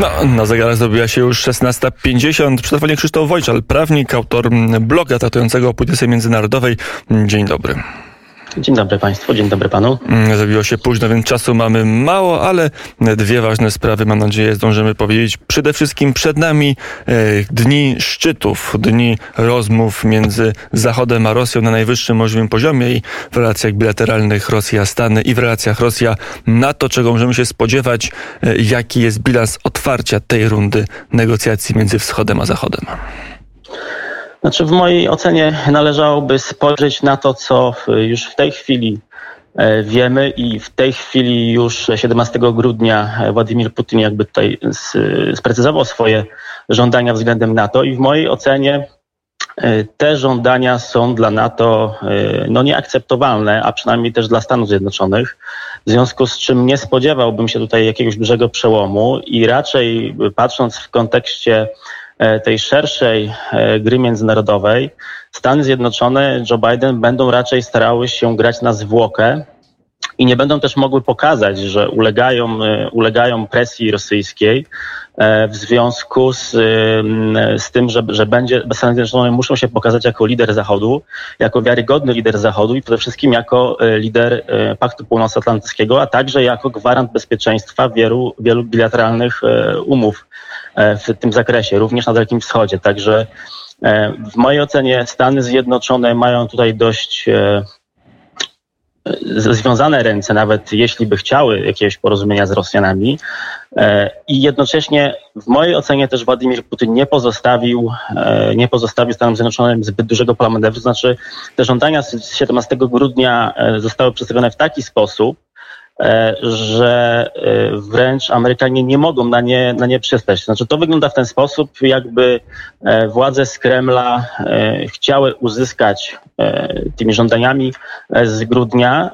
No, na zegarach zrobiła się już 16.50. Przy telefonie Krzysztof Wojczal, prawnik, autor bloga traktującego o polityce międzynarodowej. Dzień dobry. Dzień dobry Państwu, dzień dobry Panu. Zrobiło się późno, więc czasu mamy mało, ale dwie ważne sprawy, mam nadzieję, zdążymy powiedzieć. Przede wszystkim przed nami e, dni szczytów, dni rozmów między Zachodem a Rosją na najwyższym możliwym poziomie i w relacjach bilateralnych Rosja-Stany i w relacjach Rosja-NATO, czego możemy się spodziewać, e, jaki jest bilans otwarcia tej rundy negocjacji między Wschodem a Zachodem. Znaczy, w mojej ocenie należałoby spojrzeć na to, co już w tej chwili e, wiemy i w tej chwili już 17 grudnia Władimir Putin jakby tutaj sprecyzował swoje żądania względem NATO i w mojej ocenie e, te żądania są dla NATO e, no, nieakceptowalne, a przynajmniej też dla Stanów Zjednoczonych, w związku z czym nie spodziewałbym się tutaj jakiegoś dużego przełomu i raczej patrząc w kontekście tej szerszej e, gry międzynarodowej. Stany Zjednoczone, Joe Biden będą raczej starały się grać na zwłokę i nie będą też mogły pokazać, że ulegają, e, ulegają presji rosyjskiej w związku z, z tym, że, że będzie, Stany Zjednoczone muszą się pokazać jako lider Zachodu, jako wiarygodny lider Zachodu i przede wszystkim jako lider Paktu Północnoatlantyckiego, a także jako gwarant bezpieczeństwa wielu, wielu bilateralnych umów. E, w tym zakresie, również na Dalekim Wschodzie. Także e, w mojej ocenie Stany Zjednoczone mają tutaj dość e, związane ręce, nawet jeśli by chciały jakiegoś porozumienia z Rosjanami. I jednocześnie w mojej ocenie też Władimir Putin nie pozostawił, nie pozostawił Stanom Zjednoczonym zbyt dużego pola manewru. Znaczy te żądania z 17 grudnia zostały przedstawione w taki sposób, E, że e, wręcz Amerykanie nie mogą na nie, na nie przystać. Znaczy to wygląda w ten sposób, jakby e, władze z Kremla chciały uzyskać tymi żądaniami z grudnia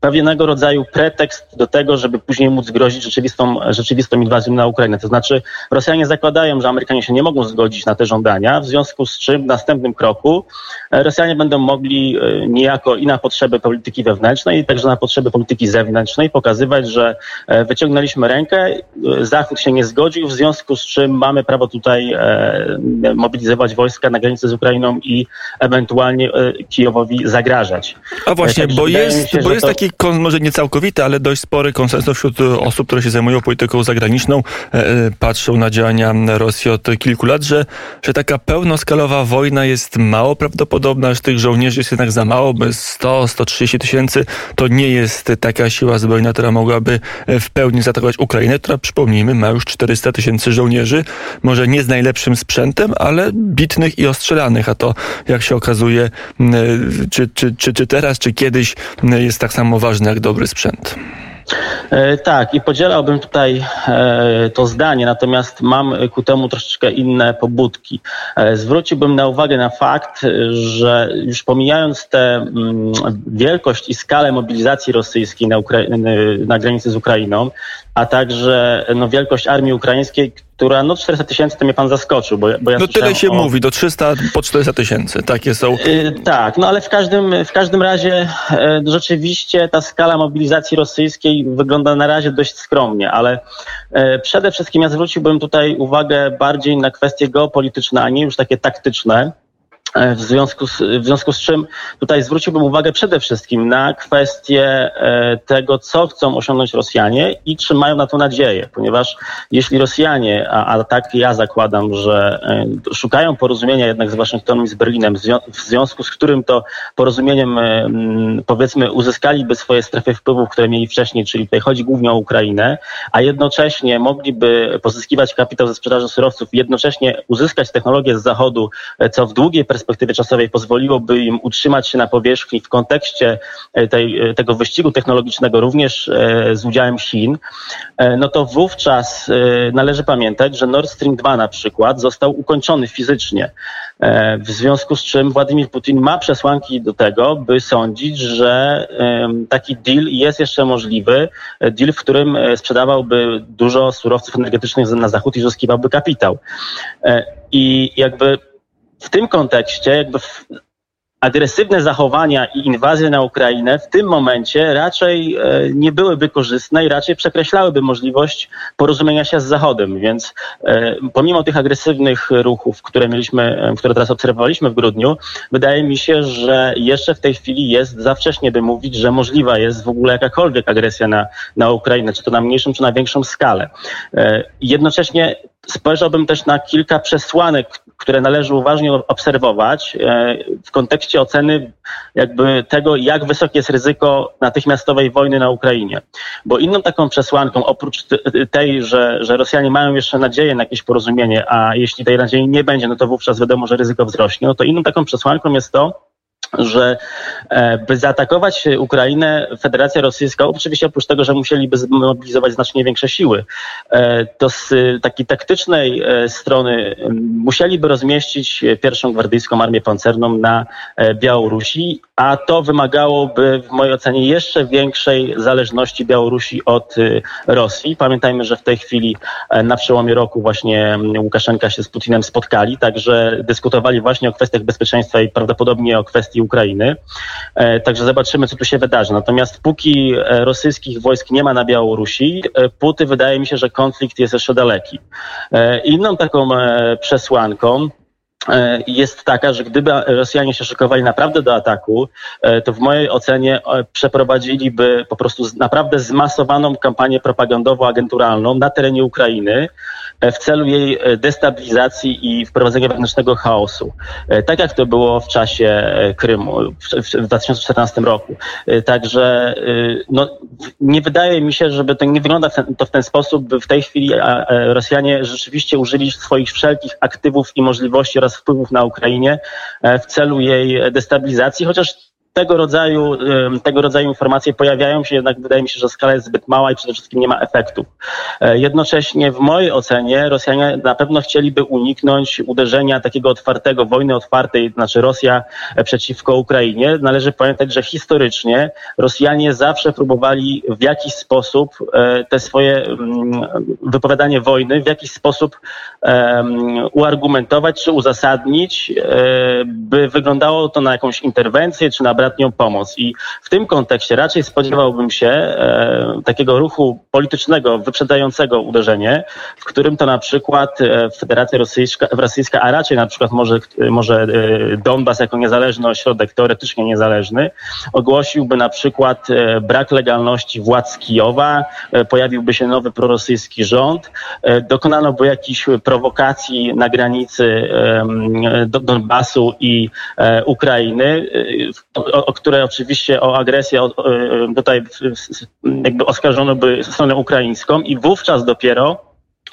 pewnego rodzaju pretekst do tego, żeby później móc grozić rzeczywistą, rzeczywistą inwazją na Ukrainę. To znaczy Rosjanie zakładają, że Amerykanie się nie mogą zgodzić na te żądania, w związku z czym w następnym kroku Rosjanie będą mogli niejako i na potrzeby polityki wewnętrznej, i także na potrzeby polityki zewnętrznej pokazywać, że e, wyciągnęliśmy rękę, e, Zachód się nie zgodził, w związku z czym mamy prawo tutaj e, mobilizować wojska na granicy z Ukrainą i ewentualnie Kijowowi zagrażać. A właśnie, bo jest, się, bo jest to... taki, może nie całkowity, ale dość spory konsensus wśród osób, które się zajmują polityką zagraniczną, patrzą na działania Rosji od kilku lat, że, że taka pełnoskalowa wojna jest mało prawdopodobna, że tych żołnierzy jest jednak za mało, by 100-130 tysięcy to nie jest taka siła zbrojna, która mogłaby e, w pełni zaatakować Ukrainę, która przypomnijmy ma już 400 tysięcy żołnierzy, może nie z najlepszym sprzętem, ale bitnych i ostrzelanych, a to jak się okazuje, e, czy, czy, czy, czy teraz, czy kiedyś jest tak samo ważne jak dobry sprzęt. E, tak, i podzielałbym tutaj e, to zdanie, natomiast mam ku temu troszeczkę inne pobudki. E, zwróciłbym na uwagę na fakt, że już pomijając tę mm, wielkość i skalę mobilizacji rosyjskiej na, Ukra na granicy z Ukrainą, a także no, wielkość armii ukraińskiej, która no 400 tysięcy to mnie pan zaskoczył, bo, bo ja No tyle się o... mówi, do 300 po 400 tysięcy, takie są. Yy, tak, no ale w każdym, w każdym razie e, rzeczywiście ta skala mobilizacji rosyjskiej wygląda na razie dość skromnie, ale e, przede wszystkim ja zwróciłbym tutaj uwagę bardziej na kwestie geopolityczne, a nie już takie taktyczne. E, w związku, z, w związku z czym tutaj zwróciłbym uwagę przede wszystkim na kwestię e, tego, co chcą osiągnąć Rosjanie i czy mają na to nadzieję, ponieważ jeśli Rosjanie, a, a tak ja zakładam, że e, szukają porozumienia jednak z Waszyngtonem i z Berlinem, w związku z którym to porozumieniem powiedzmy uzyskaliby swoje strefy wpływów, które mieli wcześniej, czyli tutaj chodzi głównie o Ukrainę, a jednocześnie mogliby pozyskiwać kapitał ze sprzedaży surowców, jednocześnie uzyskać technologię z Zachodu, co w długiej perspektywie perspektywie czasowej pozwoliłoby im utrzymać się na powierzchni w kontekście e, tej, e, tego wyścigu technologicznego, również e, z udziałem Chin, no to wówczas należy pamiętać, że Nord Stream 2 na przykład został ukończony fizycznie. W związku z czym Władimir Putin ma przesłanki do tego, by sądzić, że taki deal jest jeszcze możliwy. Deal, w którym sprzedawałby dużo surowców energetycznych na zachód i zyskiwałby kapitał. I jakby w tym kontekście jakby agresywne zachowania i inwazje na Ukrainę w tym momencie raczej e, nie byłyby korzystne i raczej przekreślałyby możliwość porozumienia się z Zachodem. Więc e, pomimo tych agresywnych ruchów, które mieliśmy, e, które teraz obserwowaliśmy w grudniu, wydaje mi się, że jeszcze w tej chwili jest za wcześnie, by mówić, że możliwa jest w ogóle jakakolwiek agresja na, na Ukrainę, czy to na mniejszą, czy na większą skalę. Jednocześnie spojrzałbym też na kilka przesłanek, które należy uważnie obserwować e, w kontekście oceny jakby tego, jak wysokie jest ryzyko natychmiastowej wojny na Ukrainie. Bo inną taką przesłanką, oprócz tej, że, że Rosjanie mają jeszcze nadzieję na jakieś porozumienie, a jeśli tej nadziei nie będzie, no to wówczas wiadomo, że ryzyko wzrośnie, no to inną taką przesłanką jest to, że e, by zaatakować Ukrainę, Federacja Rosyjska, oczywiście oprócz tego, że musieliby zmobilizować znacznie większe siły, e, to z takiej taktycznej e, strony musieliby rozmieścić pierwszą gwardyjską armię pancerną na Białorusi, a to wymagałoby w mojej ocenie jeszcze większej zależności Białorusi od Rosji. Pamiętajmy, że w tej chwili na przełomie roku właśnie Łukaszenka się z Putinem spotkali, także dyskutowali właśnie o kwestiach bezpieczeństwa i prawdopodobnie o kwestii Ukrainy. E, także zobaczymy, co tu się wydarzy. Natomiast póki e, rosyjskich wojsk nie ma na Białorusi, e, póty wydaje mi się, że konflikt jest jeszcze daleki. Inną taką przesłanką, jest taka, że gdyby Rosjanie się szykowali naprawdę do ataku, to w mojej ocenie przeprowadziliby po prostu naprawdę zmasowaną kampanię propagandowo-agenturalną na terenie Ukrainy, E, w celu jej e, destabilizacji i wprowadzenia wewnętrznego chaosu. E, tak jak to było w czasie Krymu w 2014 roku. Także no, nie wydaje mi się, żeby to nie wygląda to w ten sposób, by w tej chwili Rosjanie rzeczywiście użyli swoich wszelkich aktywów i możliwości oraz wpływów na Ukrainie w celu jej destabilizacji, chociaż tego rodzaju, tego rodzaju informacje pojawiają się, jednak wydaje mi się, że skala jest zbyt mała i przede wszystkim nie ma efektów. E, jednocześnie w mojej ocenie Rosjanie na pewno chcieliby uniknąć uderzenia takiego otwartego, wojny otwartej, znaczy Rosja przeciwko Ukrainie. Należy pamiętać, że historycznie Rosjanie zawsze próbowali w jakiś sposób e, te swoje mm, wypowiadanie wojny w jakiś sposób uargumentować czy uzasadnić, e, by wyglądało to na jakąś interwencję czy na brak bratnią pomoc. I w tym kontekście raczej spodziewałbym się e, takiego ruchu politycznego wyprzedzającego uderzenie, w którym to na przykład e, Federacja Rosyjska, Rosyjska a raczej na przykład może, może e, Donbas jako niezależny ośrodek, teoretycznie niezależny, ogłosiłby na przykład e, brak legalności władz Kijowa, e, pojawiłby się nowy prorosyjski rząd, e, dokonano by jakichś prowokacji na granicy Donbasu i Ukrainy, o, o które oczywiście o agresję o, tutaj jakby oskarżono by stronę ukraińską i wówczas dopiero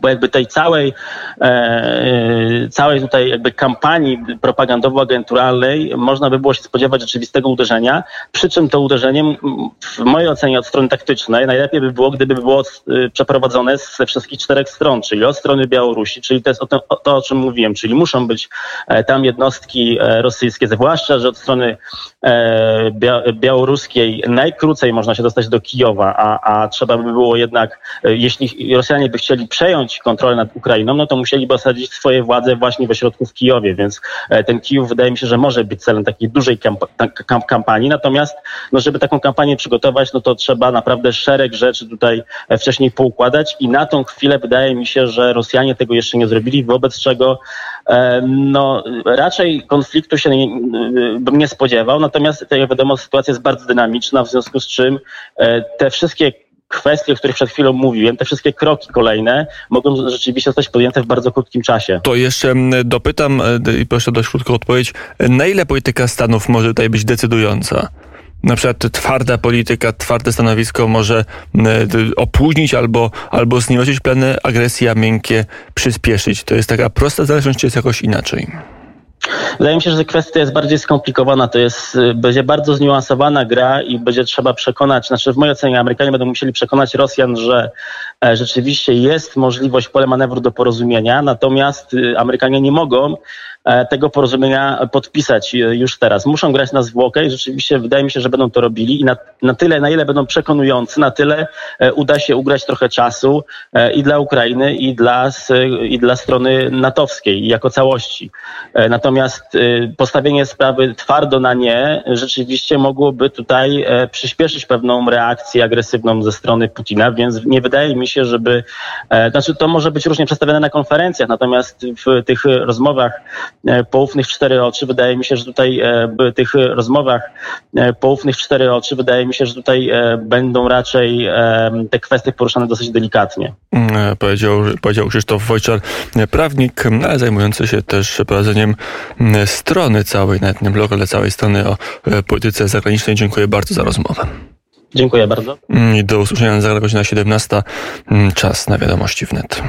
bo jakby tej całej, e, całej tutaj jakby kampanii propagandowo-agenturalnej można by było się spodziewać rzeczywistego uderzenia, przy czym to uderzenie w mojej ocenie od strony taktycznej najlepiej by było, gdyby było e, przeprowadzone ze wszystkich czterech stron, czyli od strony Białorusi, czyli to jest o to, o, to, o czym mówiłem, czyli muszą być e, tam jednostki e, rosyjskie, zwłaszcza, że od strony e, bia, białoruskiej najkrócej można się dostać do Kijowa, a, a trzeba by było jednak, e, jeśli Rosjanie by chcieli przejąć przejąć kontrolę nad Ukrainą, no to musieliby osadzić swoje władze właśnie w ośrodku w Kijowie, więc e, ten Kijów wydaje mi się, że może być celem takiej dużej kamp kampanii. Natomiast, no żeby taką kampanię przygotować, no to trzeba naprawdę szereg rzeczy tutaj e, wcześniej poukładać i na tą chwilę wydaje mi się, że Rosjanie tego jeszcze nie zrobili, wobec czego e, no raczej konfliktu się nie, bym nie spodziewał, natomiast jak wiadomo sytuacja jest bardzo dynamiczna, w związku z czym te wszystkie kwestie, o których przed chwilą mówiłem, te wszystkie kroki kolejne mogą rzeczywiście zostać podjęte w bardzo krótkim czasie. To jeszcze mm, dopytam e, i proszę dość krótką odpowiedź. Na ile polityka Stanów może tutaj być decydująca? Na przykład twarda polityka, twarde stanowisko może mm, opóźnić albo, albo znieważyć plany agresji, a miękkie przyspieszyć. To jest taka prosta zależność, czy jest jakoś inaczej? Wydaje mi się, że kwestia jest bardziej skomplikowana. To jest, y, będzie bardzo zniuansowana gra i będzie trzeba przekonać, znaczy w mojej ocenie Amerykanie będą musieli przekonać Rosjan, że e, rzeczywiście jest możliwość pole manewru do porozumienia, natomiast y, Amerykanie nie mogą E, tego porozumienia podpisać e, już teraz. Muszą grać na zwłokę i rzeczywiście wydaje mi się, że będą to robili i na, na tyle, na ile będą przekonujący, na tyle e, uda się ugrać trochę czasu i dla Ukrainy, i dla, i dla strony natowskiej jako całości. Natomiast y, postawienie sprawy twardo na nie rzeczywiście mogłoby tutaj e, przyspieszyć pewną reakcję agresywną ze strony Putina, więc nie wydaje mi się, żeby, e, znaczy to może być różnie przedstawione na konferencjach, natomiast w tych rozmowach e, poufnych w cztery oczy wydaje mi się, że tutaj w tych rozmowach poufnych cztery oczy wydaje mi się, że tutaj będą raczej te kwestie poruszane dosyć delikatnie. Mm, powiedział, powiedział Krzysztof Wojczar, prawnik, ale zajmujący się też prowadzeniem strony całej, nawet nie blogu, ale całej strony o e, polityce zagranicznej. Dziękuję bardzo za rozmowę. Dziękuję bardzo. I do usłyszenia za godzina 17. Czas na wiadomości wnet.